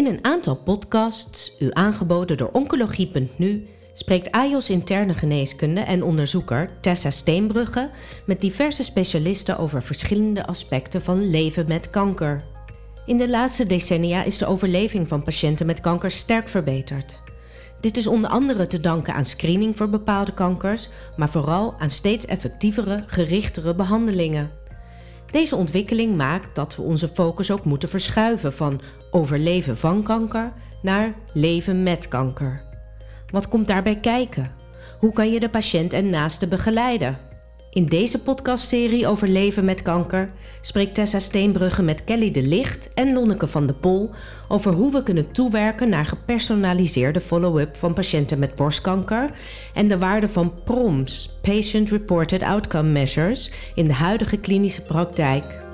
In een aantal podcasts, u aangeboden door Oncologie.nu, spreekt AJOS interne geneeskunde en onderzoeker Tessa Steenbrugge met diverse specialisten over verschillende aspecten van leven met kanker. In de laatste decennia is de overleving van patiënten met kanker sterk verbeterd. Dit is onder andere te danken aan screening voor bepaalde kankers, maar vooral aan steeds effectievere, gerichtere behandelingen. Deze ontwikkeling maakt dat we onze focus ook moeten verschuiven van overleven van kanker naar leven met kanker. Wat komt daarbij kijken? Hoe kan je de patiënt en naasten begeleiden? In deze podcastserie over leven met kanker spreekt Tessa Steenbrugge met Kelly de Licht en Lonneke van de Pol over hoe we kunnen toewerken naar gepersonaliseerde follow-up van patiënten met borstkanker en de waarde van PROMS, Patient Reported Outcome Measures, in de huidige klinische praktijk.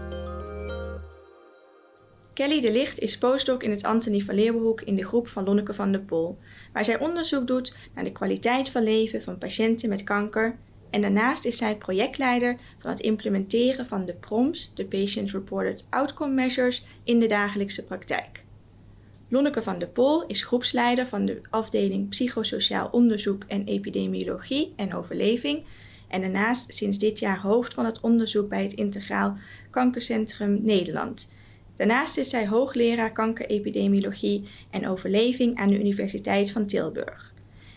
Kelly de Licht is postdoc in het Antonie van Leeuwenhoek in de groep van Lonneke van de Pol, waar zij onderzoek doet naar de kwaliteit van leven van patiënten met kanker en daarnaast is zij projectleider van het implementeren van de PROMS, de Patient Reported Outcome Measures, in de dagelijkse praktijk. Lonneke van de Pol is groepsleider van de afdeling Psychosociaal Onderzoek en Epidemiologie en Overleving en daarnaast sinds dit jaar hoofd van het onderzoek bij het Integraal Kankercentrum Nederland. Daarnaast is zij hoogleraar kankerepidemiologie en overleving aan de Universiteit van Tilburg.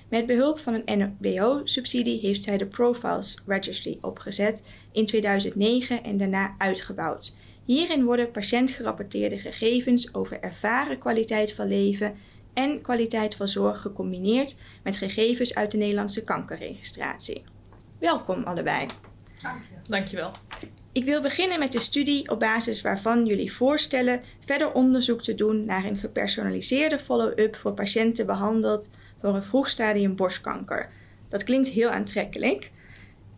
Met behulp van een NBO-subsidie heeft zij de Profiles Registry opgezet in 2009 en daarna uitgebouwd. Hierin worden patiëntgerapporteerde gegevens over ervaren kwaliteit van leven en kwaliteit van zorg gecombineerd met gegevens uit de Nederlandse kankerregistratie. Welkom allebei. Dankjewel. Dankjewel. Ik wil beginnen met de studie op basis waarvan jullie voorstellen verder onderzoek te doen naar een gepersonaliseerde follow-up voor patiënten behandeld voor een vroeg stadium borstkanker. Dat klinkt heel aantrekkelijk.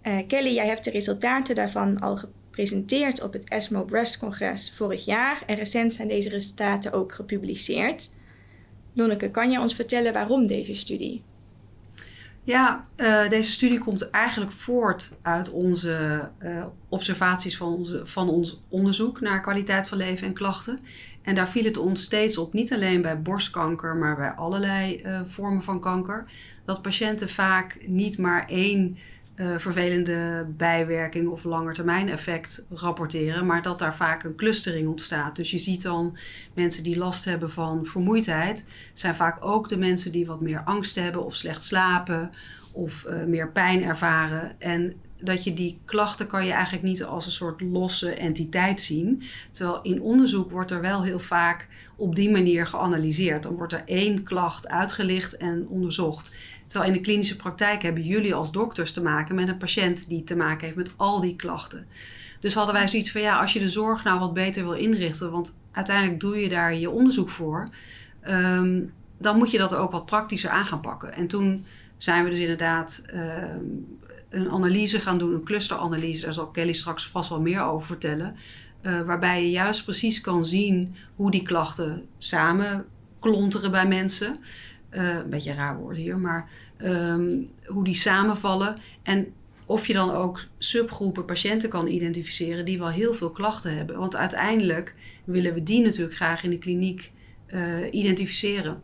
Uh, Kelly, jij hebt de resultaten daarvan al gepresenteerd op het ESMO Breast Congres vorig jaar en recent zijn deze resultaten ook gepubliceerd. Lonneke, kan je ons vertellen waarom deze studie? Ja, uh, deze studie komt eigenlijk voort uit onze uh, observaties van, onze, van ons onderzoek naar kwaliteit van leven en klachten. En daar viel het ons steeds op, niet alleen bij borstkanker, maar bij allerlei uh, vormen van kanker, dat patiënten vaak niet maar één uh, vervelende bijwerking of langetermijneffect rapporteren, maar dat daar vaak een clustering ontstaat. Dus je ziet dan mensen die last hebben van vermoeidheid, zijn vaak ook de mensen die wat meer angst hebben of slecht slapen of uh, meer pijn ervaren. En dat je die klachten kan je eigenlijk niet als een soort losse entiteit zien. Terwijl in onderzoek wordt er wel heel vaak op die manier geanalyseerd. Dan wordt er één klacht uitgelicht en onderzocht. Terwijl in de klinische praktijk hebben jullie als dokters te maken met een patiënt die te maken heeft met al die klachten. Dus hadden wij zoiets van ja, als je de zorg nou wat beter wil inrichten, want uiteindelijk doe je daar je onderzoek voor, um, dan moet je dat ook wat praktischer aan gaan pakken. En toen zijn we dus inderdaad um, een analyse gaan doen, een clusteranalyse. Daar zal Kelly straks vast wel meer over vertellen. Uh, waarbij je juist precies kan zien hoe die klachten samen klonteren bij mensen. Uh, een beetje een raar woord hier, maar um, hoe die samenvallen. En of je dan ook subgroepen patiënten kan identificeren die wel heel veel klachten hebben. Want uiteindelijk willen we die natuurlijk graag in de kliniek uh, identificeren.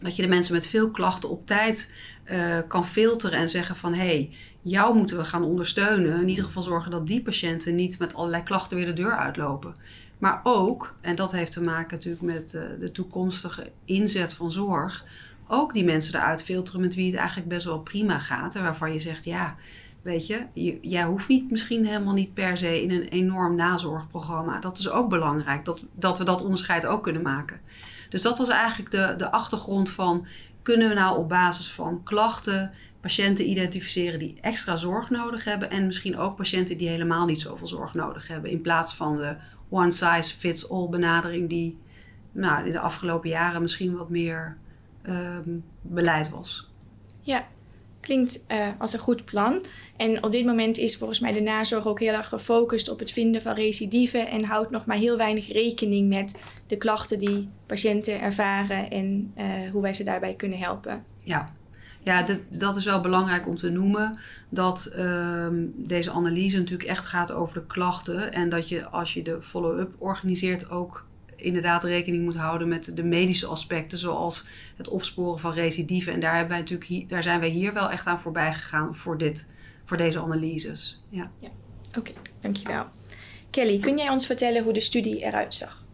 Dat je de mensen met veel klachten op tijd uh, kan filteren en zeggen van hé, hey, jou moeten we gaan ondersteunen. In ieder geval zorgen dat die patiënten niet met allerlei klachten weer de deur uitlopen. Maar ook, en dat heeft te maken natuurlijk met de toekomstige inzet van zorg, ook die mensen eruit filteren met wie het eigenlijk best wel prima gaat. En waarvan je zegt, ja, weet je, jij hoeft niet misschien helemaal niet per se in een enorm nazorgprogramma. Dat is ook belangrijk, dat, dat we dat onderscheid ook kunnen maken. Dus dat was eigenlijk de, de achtergrond van, kunnen we nou op basis van klachten patiënten identificeren die extra zorg nodig hebben en misschien ook patiënten die helemaal niet zoveel zorg nodig hebben. In plaats van de one size fits all benadering die nou, in de afgelopen jaren misschien wat meer um, beleid was. Ja, klinkt uh, als een goed plan. En op dit moment is volgens mij de nazorg ook heel erg gefocust op het vinden van recidieven en houdt nog maar heel weinig rekening met de klachten die patiënten ervaren en uh, hoe wij ze daarbij kunnen helpen. Ja, ja, dit, dat is wel belangrijk om te noemen. Dat um, deze analyse natuurlijk echt gaat over de klachten. En dat je als je de follow-up organiseert ook inderdaad rekening moet houden met de medische aspecten, zoals het opsporen van recidieven. En daar, hebben wij natuurlijk daar zijn wij hier wel echt aan voorbij gegaan voor, dit, voor deze analyses. Ja. ja. Oké, dankjewel. Kelly, kun jij ons vertellen hoe de studie eruit zag?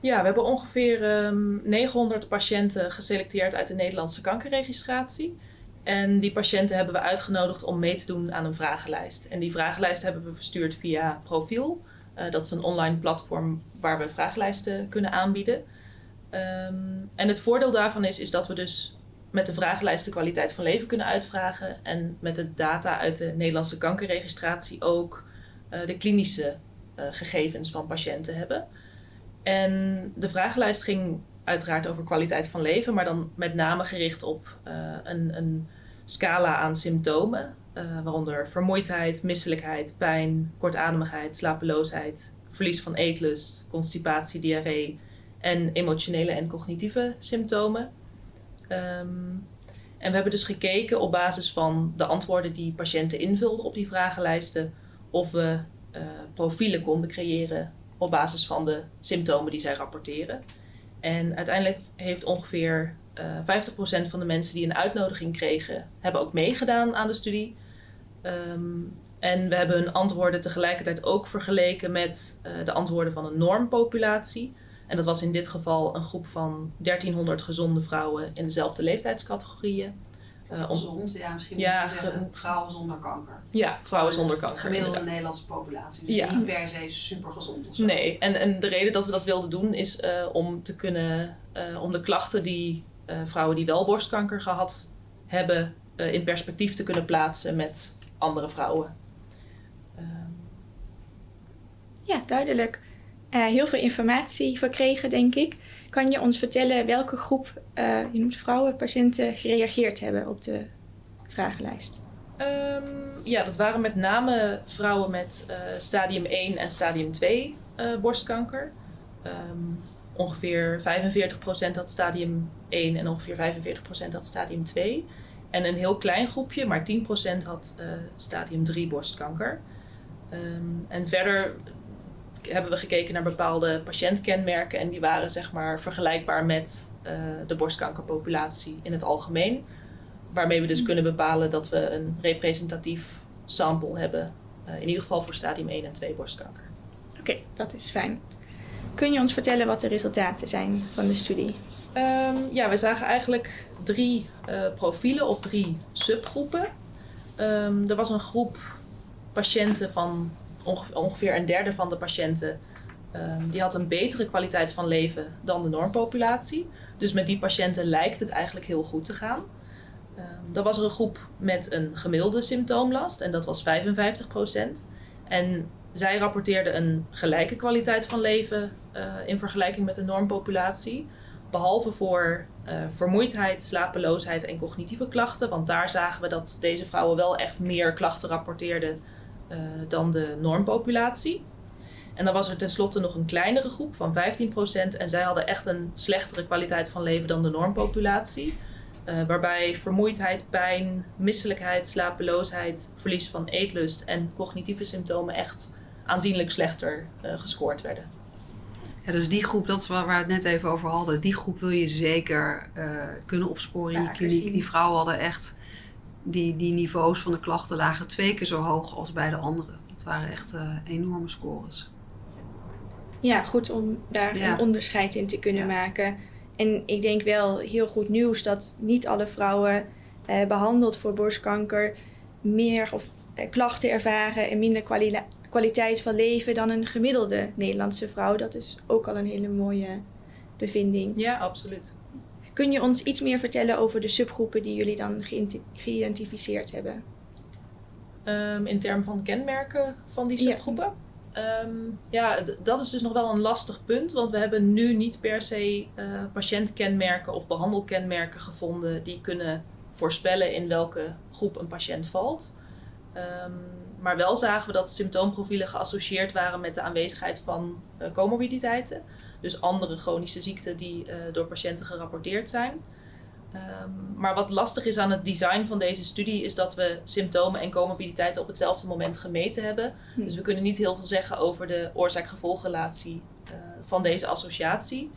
Ja, we hebben ongeveer 900 ehm, patiënten geselecteerd uit de Nederlandse kankerregistratie. En die patiënten hebben we uitgenodigd om mee te doen aan een vragenlijst. En die vragenlijst hebben we verstuurd via Profiel. Uh, dat is een online platform waar we vragenlijsten kunnen aanbieden. Um, en het voordeel daarvan is, is dat we dus met de vragenlijst de kwaliteit van leven kunnen uitvragen. En met de data uit de Nederlandse kankerregistratie ook uh, de klinische uh, gegevens van patiënten hebben. En de vragenlijst ging uiteraard over kwaliteit van leven, maar dan met name gericht op een, een, scala aan symptomen, uh, waaronder vermoeidheid, misselijkheid, pijn, kortademigheid, slapeloosheid, verlies van eetlust, constipatie, diarree en emotionele en cognitieve symptomen. Um, en we hebben dus gekeken op basis van de antwoorden die patiënten invulden op die vragenlijsten, of we uh, profielen konden creëren op basis van de symptomen die zij rapporteren. En uiteindelijk heeft ongeveer uh, eh, 50% van de mensen die een uitnodiging kregen, hebben ook meegedaan aan de studie. Um, en we hebben hun antwoorden tegelijkertijd ook vergeleken met uh, de antwoorden van een normpopulatie. En dat was in dit geval een groep van 1300 gezonde vrouwen in dezelfde leeftijdscategorieën. Uh, gezond, ja, misschien ja, zeggen, vrouwen zonder kanker. Ja, vrouwen zonder kanker. Gemiddelde Nederlandse populatie. Dus ja. niet per se super gezond of zo. Nee, en, en de reden dat we dat wilden doen is uh, om te kunnen, uh, om de klachten die vrouwen die wel borstkanker gehad hebben, in perspectief te kunnen plaatsen met andere vrouwen. Ehm. Ja, duidelijk. heel veel informatie verkregen, denk ik. Kan je ons vertellen welke groep, uh, je noemt vrouwen, patiënten, gereageerd hebben op de vragenlijst? Um, ja, dat waren met name vrouwen met uh, stadium 1 en stadium 2 uh, eh, borstkanker. Um, ongeveer 45% had stadium 1 en ongeveer 45% had stadium 2. En een heel klein groepje, maar 10% had stadium 3 borstkanker. Um, en verder hebben we gekeken naar bepaalde patiëntkenmerken en die waren zeg maar vergelijkbaar met uh, de borstkankerpopulatie in het algemeen. Waarmee we dus kunnen bepalen dat we een representatief sample hebben, uh, in ieder geval voor stadium 1 en 2 borstkanker. Oké, okay, dat is fijn. Kun je ons vertellen wat de resultaten zijn van de studie? Um, ja, we zagen eigenlijk drie uh, profielen of drie subgroepen. Um, er was een groep patiënten van ongeveer een derde van de patiënten um, die had een betere kwaliteit van leven dan de normpopulatie. Dus met die patiënten lijkt het eigenlijk heel goed te gaan. Dan was er een groep met een gemiddelde symptoomlast en dat was 55% En zij rapporteerden een gelijke kwaliteit van leven uh, in vergelijking met de normpopulatie. Behalve voor uh, vermoeidheid, slapeloosheid en cognitieve klachten. Want daar zagen we dat deze vrouwen wel echt meer klachten rapporteerden uh, dan de normpopulatie. En dan was er tenslotte nog een kleinere groep van 15%. En zij hadden echt een slechtere kwaliteit van leven dan de normpopulatie. Uh, waarbij vermoeidheid, pijn, misselijkheid, slapeloosheid, verlies van eetlust en cognitieve symptomen echt aanzienlijk slechter gescoord werden. Ja, dus die groep, dat is waar we het net even over hadden, die groep wil je zeker kunnen opsporen in de kliniek. Die vrouwen hadden echt die, die niveaus van de klachten lagen twee keer zo hoog als bij de anderen. Dat waren echt uh, enorme scores. Ja, goed om daar een onderscheid in te kunnen maken. En ik denk wel heel goed nieuws dat niet alle vrouwen eh, behandeld voor borstkanker meer of, eh, klachten ervaren en minder kwaliteit van leven dan een gemiddelde Nederlandse vrouw. Dat is ook al een hele mooie bevinding. Ja, absoluut. Kun je ons iets meer vertellen over de subgroepen die jullie dan geïdentificeerd hebben? Um, in termen van kenmerken van die subgroepen? Ja, um, ja dat is dus nog wel een lastig punt, want we hebben nu niet per se uh, patiëntkenmerken of behandelkenmerken gevonden die kunnen voorspellen in welke groep een patiënt valt. Um, maar wel zagen we dat symptoomprofielen geassocieerd waren met de aanwezigheid van uh, comorbiditeiten. Dus andere chronische ziekten die uh, door patiënten gerapporteerd zijn. Um, maar wat lastig is aan het design van deze studie is dat we symptomen en comorbiditeiten op hetzelfde moment gemeten hebben. Hm. Dus we kunnen niet heel veel zeggen over de oorzaak-gevolgrelatie uh, van deze associatie.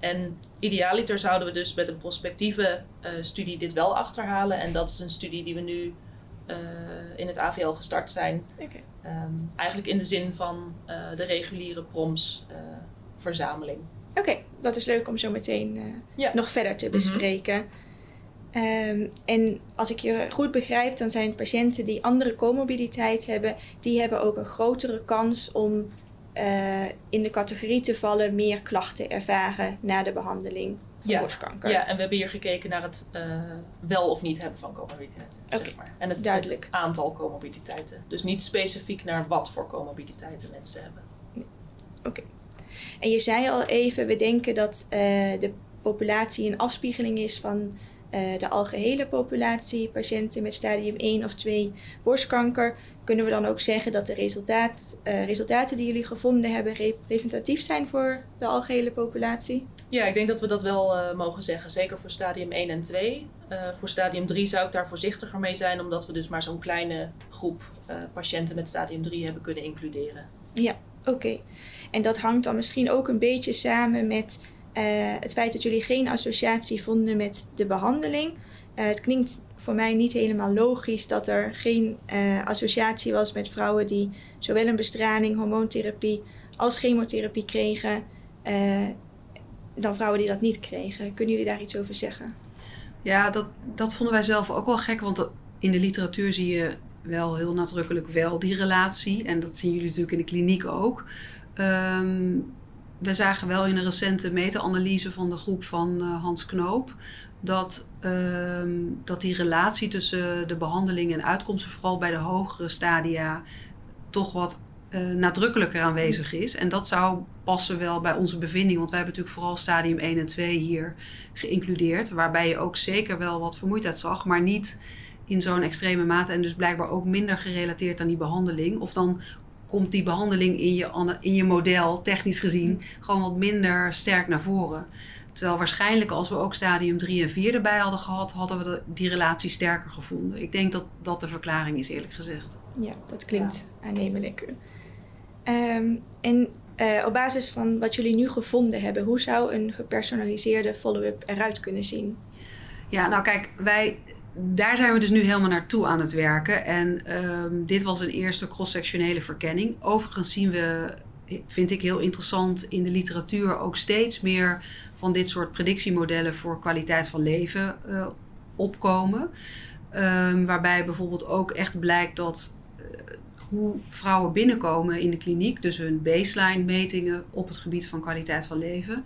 En idealiter zouden we dus met een prospectieve uh, studie dit wel achterhalen. En dat is een studie die we nu uh, in het AVL gestart zijn. Okay. Um, eigenlijk in de zin van uh, de reguliere PROMS-verzameling. Oké, dat is leuk om zo meteen ja. nog verder te bespreken. Mm -hmm. um, en als ik je goed begrijp, dan zijn patiënten die andere comorbiditeit hebben, die hebben ook een grotere kans om uh, in de categorie te vallen meer klachten ervaren na de behandeling ja. borstkanker. Ja, en we hebben hier gekeken naar het uh, wel of niet hebben van comorbiditeit. Okay. Zeg maar. En het, Duidelijk. het aantal comorbiditeiten. Dus niet specifiek naar wat voor comorbiditeiten mensen hebben. Oké. Okay. En je zei al even, we denken dat uh, de populatie een afspiegeling is van uh, de algehele populatie patiënten met stadium 1 of 2 borstkanker, kunnen we dan ook zeggen dat de resultaat, uh, resultaten die jullie gevonden hebben representatief zijn voor de algehele populatie? Ja, ik denk dat we dat wel uh, mogen zeggen. Zeker voor stadium 1 en 2. voor stadium 3 zou ik daar voorzichtiger mee zijn, omdat we dus maar zo'n kleine groep patiënten met stadium 3 hebben kunnen includeren. Ja, oké. Okay. En dat hangt dan misschien ook een beetje samen met uh, het feit dat jullie geen associatie vonden met de behandeling. Uh, het klinkt voor mij niet helemaal logisch dat er geen uh, associatie was met vrouwen die zowel een bestraling, hormoontherapie als chemotherapie kregen, dan vrouwen die dat niet kregen. Kunnen jullie daar iets over zeggen? Ja, dat, dat vonden wij zelf ook wel gek, want in de literatuur zie je wel heel nadrukkelijk wel die relatie. En dat zien jullie natuurlijk in de kliniek ook. Um, we zagen wel in een recente meta-analyse van de groep van uh, Hans Knoop dat, uh, dat die relatie tussen de behandeling en uitkomsten, vooral bij de hogere stadia, toch wat uh, nadrukkelijker aanwezig is. En dat zou passen wel bij onze bevinding, want wij hebben natuurlijk vooral stadium 1 en 2 hier geïncludeerd, waarbij je ook zeker wel wat vermoeidheid zag, maar niet in zo'n extreme mate en dus blijkbaar ook minder gerelateerd aan die behandeling. Of dan komt die behandeling in je, in je model, technisch gezien, gewoon wat minder sterk naar voren. Terwijl waarschijnlijk als we ook stadium 3 en 4 erbij hadden gehad, hadden we de, die relatie sterker gevonden. Ik denk dat dat de verklaring is, eerlijk gezegd. Ja, dat klinkt ja. aannemelijk. Um, en uh, op basis van wat jullie nu gevonden hebben, hoe zou een gepersonaliseerde follow-up eruit kunnen zien? Ja, nou kijk, wij daar zijn we dus nu helemaal naartoe aan het werken. En um, dit was een eerste cross-sectionele verkenning. Overigens zien we, vind ik heel interessant, in de literatuur ook steeds meer van dit soort predictiemodellen voor kwaliteit van leven uh, opkomen. Um, waarbij bijvoorbeeld ook echt blijkt dat uh, hoe vrouwen binnenkomen in de kliniek, dus hun baseline metingen op het gebied van kwaliteit van leven,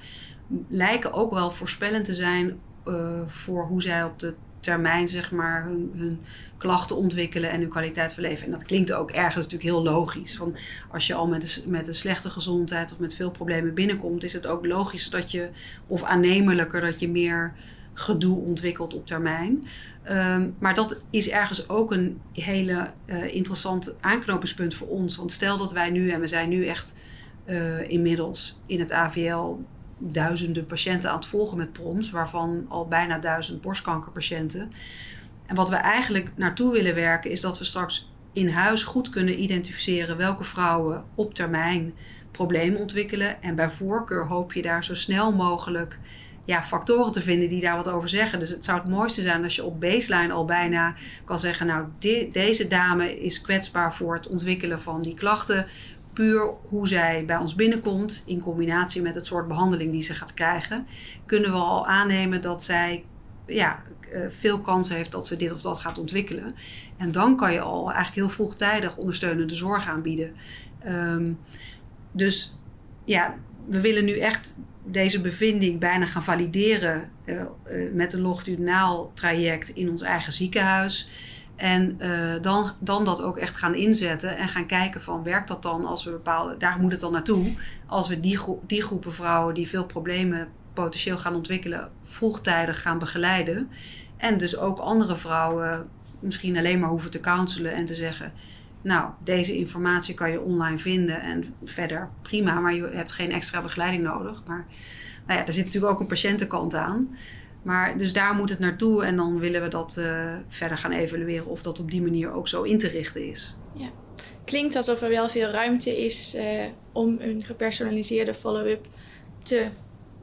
lijken ook wel voorspellend te zijn uh, voor hoe zij op de termijn zeg maar, hun, hun, klachten ontwikkelen en hun kwaliteit van leven. En dat klinkt ook ergens natuurlijk heel logisch. Van als je al met een, met een slechte gezondheid of met veel problemen binnenkomt, is het ook logisch dat je, of aannemelijker, dat je meer gedoe ontwikkelt op termijn. Um, maar dat is ergens ook een hele uh, interessant aanknopingspunt voor ons. Want stel dat wij nu, en we zijn nu echt uh, inmiddels in het AVL duizenden patiënten aan het volgen met PROMS, waarvan al bijna duizend borstkankerpatiënten. En wat we eigenlijk naartoe willen werken, is dat we straks in huis goed kunnen identificeren welke vrouwen op termijn problemen ontwikkelen. En bij voorkeur hoop je daar zo snel mogelijk ja, factoren te vinden die daar wat over zeggen. Dus het zou het mooiste zijn als je op baseline al bijna kan zeggen: Nou, de, deze dame is kwetsbaar voor het ontwikkelen van die klachten puur hoe zij bij ons binnenkomt, in combinatie met het soort behandeling die ze gaat krijgen, kunnen we al aannemen dat zij ja, veel kans heeft dat ze dit of dat gaat ontwikkelen. En dan kan je al eigenlijk heel vroegtijdig ondersteunende zorg aanbieden. Um, dus ja, we willen nu echt deze bevinding bijna gaan valideren uh, uh, met een longitudinaal traject in ons eigen ziekenhuis. En uh, dan, dan dat ook echt gaan inzetten en gaan kijken van werkt dat dan als we bepaalde, daar moet het dan naartoe, als we die, die groepen vrouwen die veel problemen potentieel gaan ontwikkelen, vroegtijdig gaan begeleiden. En dus ook andere vrouwen misschien alleen maar hoeven te counselen en te zeggen, nou, deze informatie kan je online vinden en verder prima, maar je hebt geen extra begeleiding nodig. Maar nou ja, daar zit natuurlijk ook een patiëntenkant aan. Maar dus daar moet het naartoe en dan willen we dat uh, verder gaan evalueren of dat op die manier ook zo in te richten is. Ja. klinkt alsof er wel veel ruimte is uh, om een gepersonaliseerde follow-up te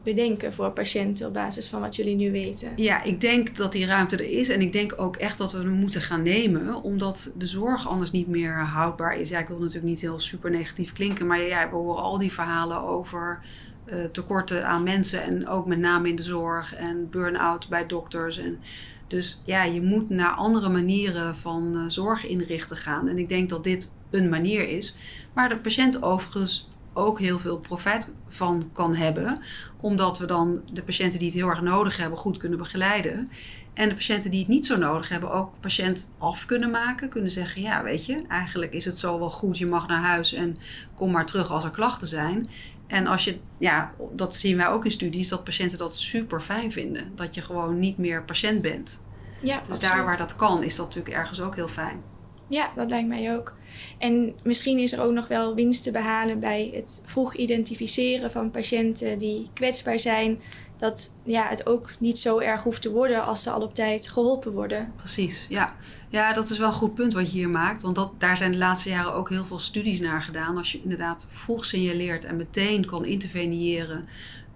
bedenken voor patiënten op basis van wat jullie nu weten? Ja, ik denk dat die ruimte er is. En ik denk ook echt dat we hem moeten gaan nemen. Omdat de zorg anders niet meer houdbaar is. Ja, ik wil natuurlijk niet heel super negatief klinken. Maar ja, we horen al die verhalen over uh, tekorten aan mensen. En ook met name in de zorg. En burn-out bij dokters. En dus ja, je moet naar andere manieren van uh, zorg inrichten gaan. En ik denk dat dit een manier is. Waar de patiënt overigens ook heel veel profijt van kan hebben. Omdat we dan de patiënten die het heel erg nodig hebben goed kunnen begeleiden. En de patiënten die het niet zo nodig hebben ook patiënt af kunnen maken. Kunnen zeggen, ja weet je, eigenlijk is het zo wel goed. Je mag naar huis en kom maar terug als er klachten zijn. En als je, ja, dat zien wij ook in studies, dat patiënten dat super fijn vinden. Dat je gewoon niet meer patiënt bent. Ja, dus daar waar dat kan, is dat natuurlijk ergens ook heel fijn. Ja, dat lijkt mij ook. En misschien is er ook nog wel winst te behalen bij het vroeg identificeren van patiënten die kwetsbaar zijn. Dat ja, het ook niet zo erg hoeft te worden als ze al op tijd geholpen worden. Precies, ja. Ja, dat is wel een goed punt wat je hier maakt. Want dat, daar zijn de laatste jaren ook heel veel studies naar gedaan. Als je inderdaad vroeg signaleert en meteen kan interveneren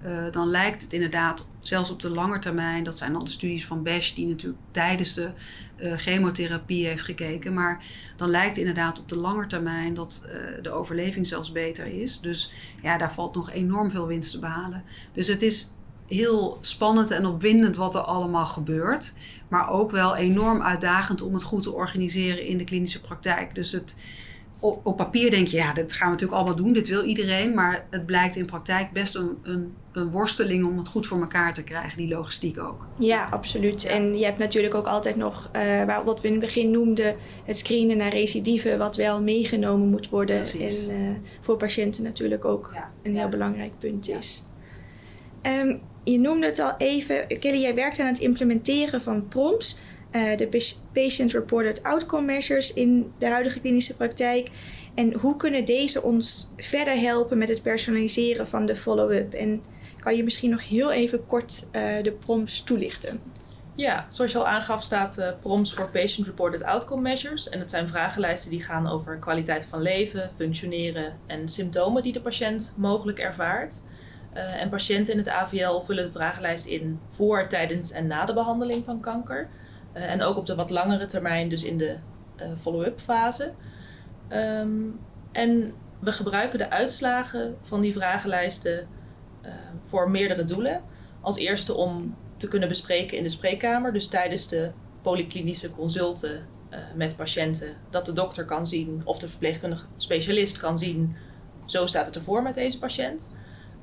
uh, dan lijkt het inderdaad, zelfs op de lange termijn, dat zijn al de studies van Besch, die natuurlijk tijdens de uh, chemotherapie heeft gekeken, maar dan lijkt inderdaad op de lange termijn dat uh, de overleving zelfs beter is. Dus ja, daar valt nog enorm veel winst te behalen. Dus het is heel spannend en opwindend wat er allemaal gebeurt, maar ook wel enorm uitdagend om het goed te organiseren in de klinische praktijk. Dus het op, op, papier denk je, ja, dat gaan we natuurlijk allemaal doen, dit wil iedereen. Maar het blijkt in praktijk best een, een, een worsteling om het goed voor elkaar te krijgen, die logistiek ook. Ja, absoluut. En je hebt natuurlijk ook altijd nog, uh, waar, wat we in het begin noemden, het screenen naar recidive, wat wel meegenomen moet worden. Precies. En uh, voor patiënten natuurlijk ook ja. een heel ja. belangrijk punt is. Um, je noemde het al even, Kelly, jij werkt aan het implementeren van PROMS. Uh, de Patient Reported Outcome Measures in de huidige klinische praktijk. En hoe kunnen deze ons verder helpen met het personaliseren van de follow-up? En kan je misschien nog heel even kort uh, de PROMS toelichten? Ja, zoals je al aangaf staat uh, PROMS voor Patient Reported Outcome Measures. En dat zijn vragenlijsten die gaan over kwaliteit van leven, functioneren en symptomen die de patiënt mogelijk ervaart. Uh, en patiënten in het AVL vullen de vragenlijst in voor, tijdens en na de behandeling van kanker. Uh, en ook op de wat langere termijn, dus in de uh, follow-up fase. Um, en we gebruiken de uitslagen van die vragenlijsten voor meerdere doelen. Als eerste om te kunnen bespreken in de spreekkamer, dus tijdens de polyklinische consulten met patiënten, dat de dokter kan zien of de verpleegkundige specialist kan zien, zo staat het ervoor met deze patiënt.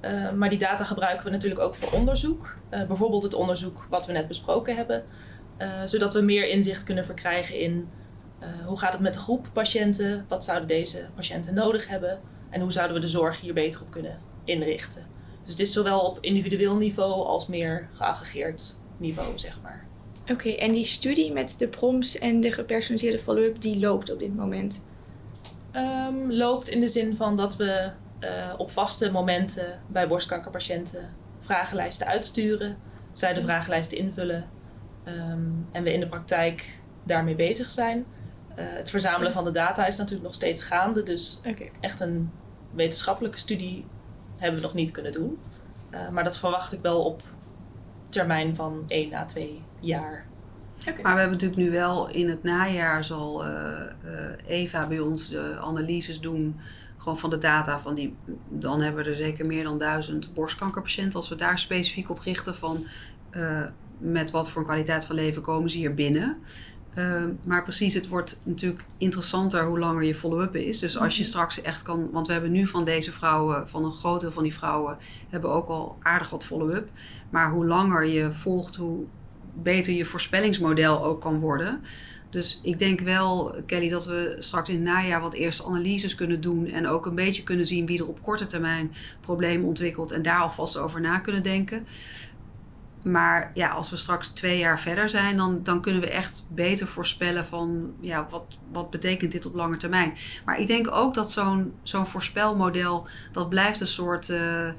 Uh, maar die data gebruiken we natuurlijk ook voor onderzoek. Uh, bijvoorbeeld het onderzoek wat we net besproken hebben. Uh, zodat we meer inzicht kunnen verkrijgen in hoe gaat het met de groep patiënten, wat zouden deze patiënten nodig hebben en hoe zouden we de zorg hier beter op kunnen inrichten. Dus dit is zowel op individueel niveau als meer geaggregeerd niveau, zeg maar. Oké, okay, en die studie met de proms en de gepersonaliseerde follow-up, die loopt op dit moment? Um, loopt in de zin van dat we op vaste momenten bij borstkankerpatiënten vragenlijsten uitsturen, zij de vragenlijsten invullen Um, en we in de praktijk daarmee bezig zijn. Uh, het verzamelen van de data is natuurlijk nog steeds gaande. Dus okay. echt een wetenschappelijke studie hebben we nog niet kunnen doen. Uh, maar dat verwacht ik wel op termijn van 1 à 2 jaar. Okay. Maar we hebben natuurlijk nu wel in het najaar zal uh, Eva bij ons de analyses doen. Gewoon van de data van die. Dan hebben we er zeker meer dan duizend borstkankerpatiënten. Als we daar specifiek op richten van met wat voor kwaliteit van leven komen ze hier binnen. Uh, maar precies, het wordt natuurlijk interessanter hoe langer je follow-up is. Dus als je mhm. straks echt kan, want we hebben nu van deze vrouwen, van een groot deel van die vrouwen, hebben ook al aardig wat follow-up. Maar hoe langer je volgt, hoe beter je voorspellingsmodel ook kan worden. Dus ik denk wel, Kelly, dat we straks in het najaar wat eerste analyses kunnen doen. En ook een beetje kunnen zien wie er op korte termijn problemen ontwikkelt. En daar alvast over na kunnen denken. Maar ja, als we straks twee jaar verder zijn, dan, dan kunnen we echt beter voorspellen van ja, wat, wat betekent dit op lange termijn. Maar ik denk ook dat zo'n zo'n voorspelmodel, dat blijft een soort uh,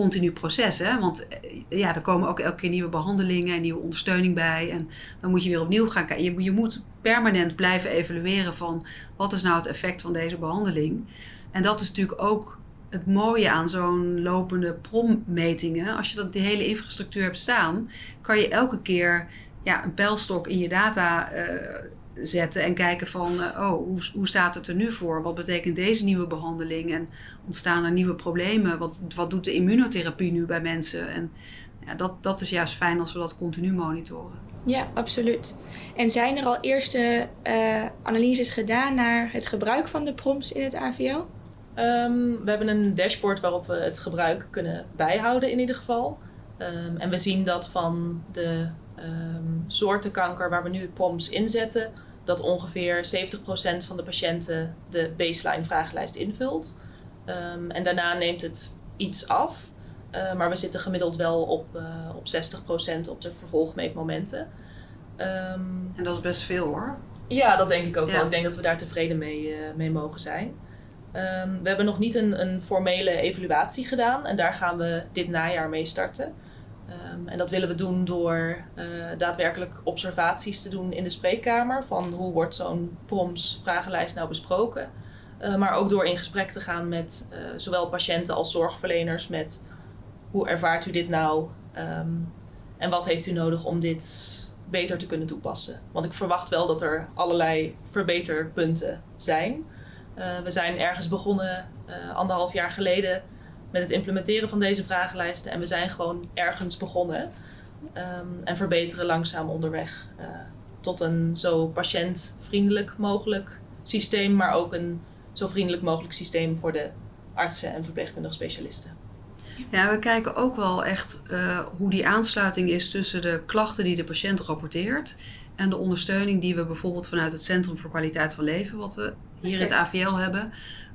continu proces. Hè? Want ja, er komen ook elke keer nieuwe behandelingen en nieuwe ondersteuning bij. En dan moet je weer opnieuw gaan kijken. Je, moet permanent blijven evalueren van wat is nou het effect van deze behandeling. En dat is natuurlijk ook het mooie aan zo'n lopende prommetingen. Als je dat, die hele infrastructuur hebt staan, kan je elke keer ja, een pijlstok in je data uh, zetten en kijken van, uh, oh, hoe, hoe staat het er nu voor? Wat betekent deze nieuwe behandeling? En ontstaan er nieuwe problemen? Wat, wat doet de immunotherapie nu bij mensen? En ja, dat, dat is juist fijn als we dat continu monitoren. Ja, absoluut. En zijn er al eerste uh, analyses gedaan naar het gebruik van de proms in het AVL? Um, we hebben een dashboard waarop we het gebruik kunnen bijhouden in ieder geval. Um, en we zien dat van de um, soorten kanker waar we nu POMS inzetten, dat ongeveer 70% van de patiënten de baseline vragenlijst invult. en daarna neemt het iets af. Uh, maar we zitten gemiddeld wel op, uh, op 60% op de vervolgmeetmomenten. en dat is best veel hoor. Ja, dat denk ik ook ja. wel. Ik denk dat we daar tevreden mee, uh, mee mogen zijn. Um, we hebben nog niet een, een, formele evaluatie gedaan en daar gaan we dit najaar mee starten. Um, en dat willen we doen door uh, daadwerkelijk observaties te doen in de spreekkamer van hoe wordt zo'n PROMS vragenlijst nou besproken. Uh, maar ook door in gesprek te gaan met uh, zowel patiënten als zorgverleners met hoe ervaart u dit nou um, en wat heeft u nodig om dit beter te kunnen toepassen. Want ik verwacht wel dat er allerlei verbeterpunten zijn. We zijn ergens begonnen anderhalf jaar geleden met het implementeren van deze vragenlijsten. En we zijn gewoon ergens begonnen. Um, en verbeteren langzaam onderweg uh, tot een zo patiëntvriendelijk mogelijk systeem, maar ook een zo vriendelijk mogelijk systeem voor de artsen en verpleegkundige specialisten. Ja, we kijken ook wel echt uh, hoe die aansluiting is tussen de klachten die de patiënt rapporteert en de ondersteuning die we bijvoorbeeld vanuit het Centrum voor Kwaliteit van Leven, wat we hier in het AVL hebben,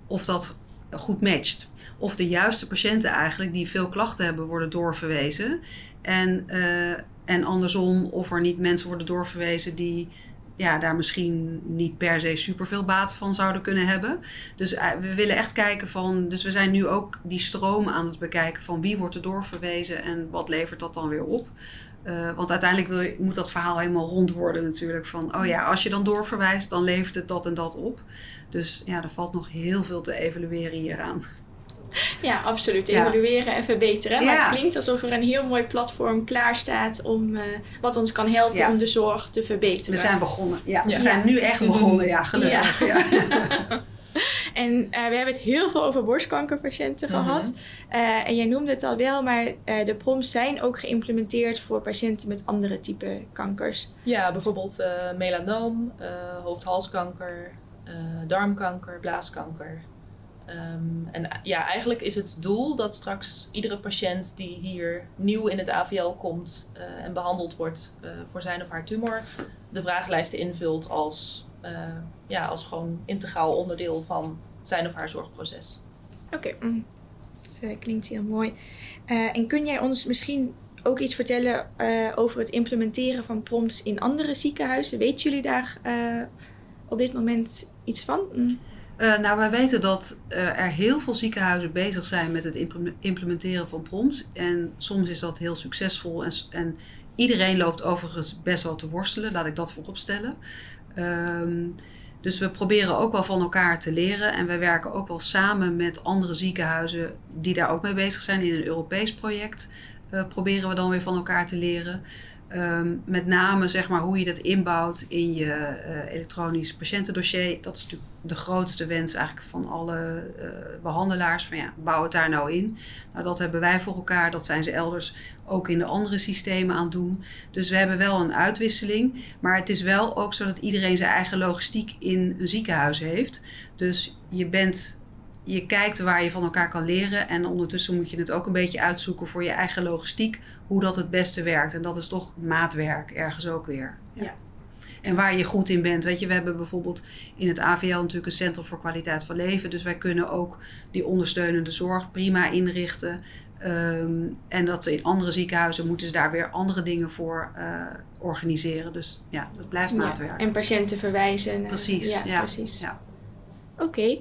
of dat goed matcht. Of de juiste patiënten eigenlijk die veel klachten hebben worden doorverwezen. En, uh, en andersom, of er niet mensen worden doorverwezen die ja, daar misschien niet per se superveel baat van zouden kunnen hebben. Dus uh, we willen echt kijken van. Dus we zijn nu ook die stroom aan het bekijken van wie wordt er doorverwezen en wat levert dat dan weer op. Uh, want uiteindelijk wil moet dat verhaal helemaal rond worden natuurlijk. Van, oh ja, als je dan doorverwijst, dan levert het dat en dat op. Dus ja, er valt nog heel veel te evalueren hieraan. Ja, absoluut. Evalueren ja. en verbeteren. Ja. Maar het klinkt alsof er een heel mooi platform klaar staat om, uh, wat ons kan helpen ja. om de zorg te verbeteren. We zijn begonnen. Ja, we zijn nu echt begonnen. Ja, gelukkig. en uh, we hebben het heel veel over borstkankerpatiënten mm -hmm. gehad. Uh, en jij noemde het al wel, maar de proms zijn ook geïmplementeerd voor patiënten met andere type kankers. Ja, bijvoorbeeld melanoom, hoofd-halskanker, darmkanker, blaaskanker. Um, en ja, eigenlijk is het doel dat straks iedere patiënt die hier nieuw in het AVL komt uh, en behandeld wordt uh, voor zijn of haar tumor, de vragenlijsten invult als, ja, als gewoon integraal onderdeel van zijn of haar zorgproces. Oké, mm. dat klinkt heel mooi. en kun jij ons misschien ook iets vertellen over het implementeren van PROMS in andere ziekenhuizen? Weten jullie daar op dit moment iets van? Mm. Uh, wij weten dat uh, er heel veel ziekenhuizen bezig zijn met het implementeren van PROMS. En soms is dat heel succesvol. En, en iedereen loopt overigens best wel te worstelen, laat ik dat vooropstellen. Um, dus we proberen ook wel van elkaar te leren. En we werken ook wel samen met andere ziekenhuizen die daar ook mee bezig zijn. In een Europees project uh, proberen we dan weer van elkaar te leren. Um, met name zeg maar, hoe je dat inbouwt in je uh, elektronisch patiëntendossier. Dat is natuurlijk de grootste wens eigenlijk van alle uh, behandelaars. Van ja, bouw het daar nou in. Nou, dat hebben wij voor elkaar. Dat zijn ze elders ook in de andere systemen aan het doen. Dus we hebben wel een uitwisseling. Maar het is wel ook zo dat iedereen zijn eigen logistiek in een ziekenhuis heeft. Dus je bent je kijkt waar je van elkaar kan leren. En ondertussen moet je het ook een beetje uitzoeken voor je eigen logistiek. Hoe dat het beste werkt. En dat is toch maatwerk ergens ook weer. Ja. ja. En waar je goed in bent. Weet je, we hebben bijvoorbeeld in het AVL natuurlijk een Centrum voor Kwaliteit van Leven. Dus wij kunnen ook die ondersteunende zorg prima inrichten. Um, en dat in andere ziekenhuizen moeten ze daar weer andere dingen voor uh, organiseren. Dus ja, dat blijft maatwerk. Ja, en patiënten verwijzen. Precies, ja. ja precies. Ja. Oké.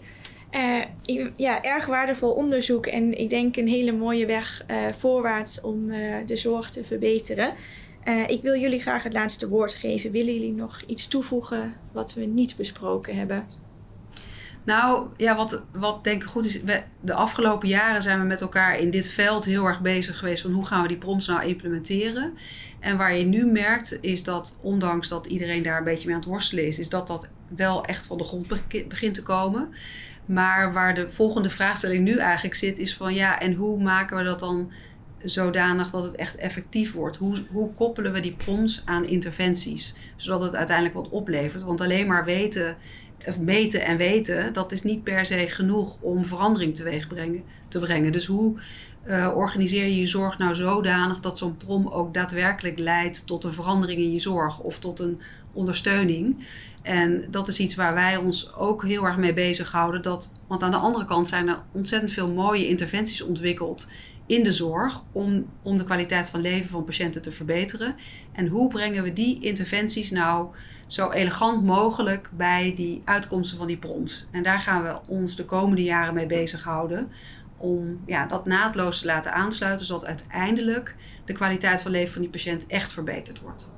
Uh, ja, erg waardevol onderzoek en ik denk een hele mooie weg uh, voorwaarts om uh, de zorg te verbeteren. ik wil jullie graag het laatste woord geven. Willen jullie nog iets toevoegen wat we niet besproken hebben? Nou, ja, wat, wat denk ik goed is, we, de afgelopen jaren zijn we met elkaar in dit veld heel erg bezig geweest van hoe gaan we die prompts nou implementeren. En waar je nu merkt is dat, ondanks dat iedereen daar een beetje mee aan het worstelen is, is dat dat wel echt van de grond begint te komen. Maar waar de volgende vraagstelling nu eigenlijk zit, is van ja, en hoe maken we dat dan zodanig dat het echt effectief wordt? Hoe, hoe koppelen we die prompts aan interventies, zodat het uiteindelijk wat oplevert? Want alleen maar weten of meten en weten, dat is niet per se genoeg om verandering teweeg brengen, te brengen. Dus hoe uh, organiseer je je zorg nou zodanig dat zo'n prom ook daadwerkelijk leidt tot een verandering in je zorg of tot een ondersteuning? En dat is iets waar wij ons ook heel erg mee bezighouden. Dat, want aan de andere kant zijn er ontzettend veel mooie interventies ontwikkeld in de zorg om, om de kwaliteit van leven van patiënten te verbeteren. En hoe brengen we die interventies nou zo elegant mogelijk bij die uitkomsten van die prompt? En daar gaan we ons de komende jaren mee bezighouden. Om ja, dat naadloos te laten aansluiten, zodat uiteindelijk de kwaliteit van leven van die patiënt echt verbeterd wordt.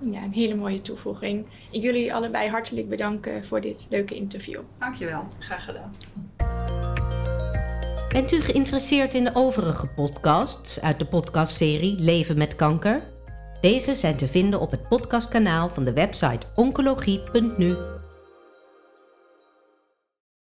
Ja, een hele mooie toevoeging. Ik wil jullie allebei hartelijk bedanken voor dit leuke interview. Dankjewel. Graag gedaan. Bent u geïnteresseerd in de overige podcasts uit de podcastserie Leven met kanker? Deze zijn te vinden op het podcastkanaal van de website oncologie.nu